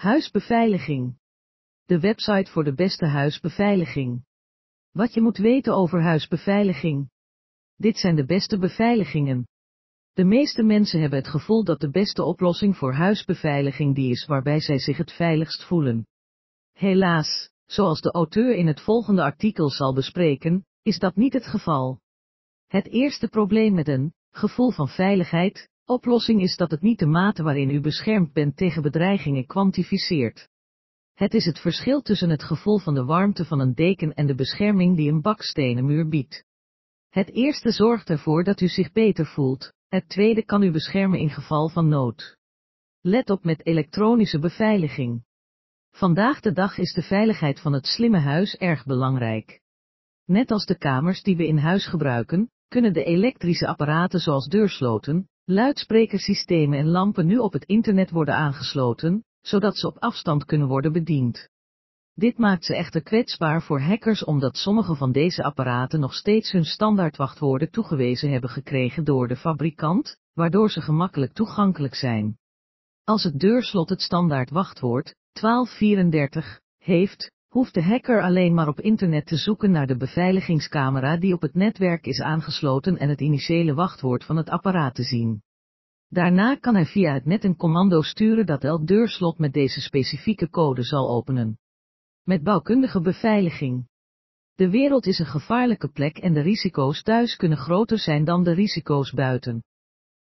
Huisbeveiliging. De website voor de beste huisbeveiliging. Wat je moet weten over huisbeveiliging. Dit zijn de beste beveiligingen. De meeste mensen hebben het gevoel dat de beste oplossing voor huisbeveiliging die is waarbij zij zich het veiligst voelen. Helaas, zoals de auteur in het volgende artikel zal bespreken, is dat niet het geval. Het eerste probleem met een gevoel van veiligheid, oplossing is dat het niet de mate waarin u beschermd bent tegen bedreigingen kwantificeert. Het is het verschil tussen het gevoel van de warmte van een deken en de bescherming die een bakstenen muur biedt. Het eerste zorgt ervoor dat u zich beter voelt, het tweede kan u beschermen in geval van nood. Let op met elektronische beveiliging. Vandaag de dag is de veiligheid van het slimme huis erg belangrijk. Net als de kamers die we in huis gebruiken, kunnen de elektrische apparaten zoals deursloten, luidsprekersystemen en lampen nu op het internet worden aangesloten, zodat ze op afstand kunnen worden bediend. Dit maakt ze echter kwetsbaar voor hackers omdat sommige van deze apparaten nog steeds hun standaardwachtwoorden toegewezen hebben gekregen door de fabrikant, waardoor ze gemakkelijk toegankelijk zijn. Als het deurslot het standaard wachtwoord, 1234, heeft, hoeft de hacker alleen maar op internet te zoeken naar de beveiligingscamera die op het netwerk is aangesloten en het initiële wachtwoord van het apparaat te zien. Daarna kan hij via het net een commando sturen dat elk deurslot met deze specifieke code zal openen. Met bouwkundige beveiliging. De wereld is een gevaarlijke plek en de risico's thuis kunnen groter zijn dan de risico's buiten.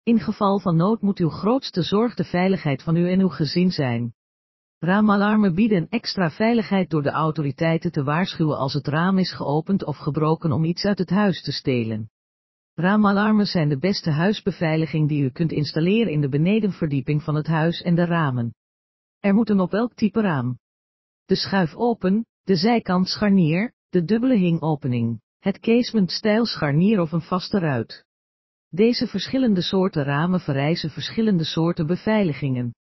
In geval van nood moet uw grootste zorg de veiligheid van u en uw gezin zijn. Raamalarmen bieden extra veiligheid door de autoriteiten te waarschuwen als het raam is geopend of gebroken om iets uit het huis te stelen. Raamalarmen zijn de beste huisbeveiliging die u kunt installeren in de benedenverdieping van het huis en de ramen. Er moeten op elk type raam. De schuif open, de zijkant scharnier, de dubbele hingopening, het casement stijl scharnier of een vaste ruit. Deze verschillende soorten ramen vereisen verschillende soorten beveiligingen.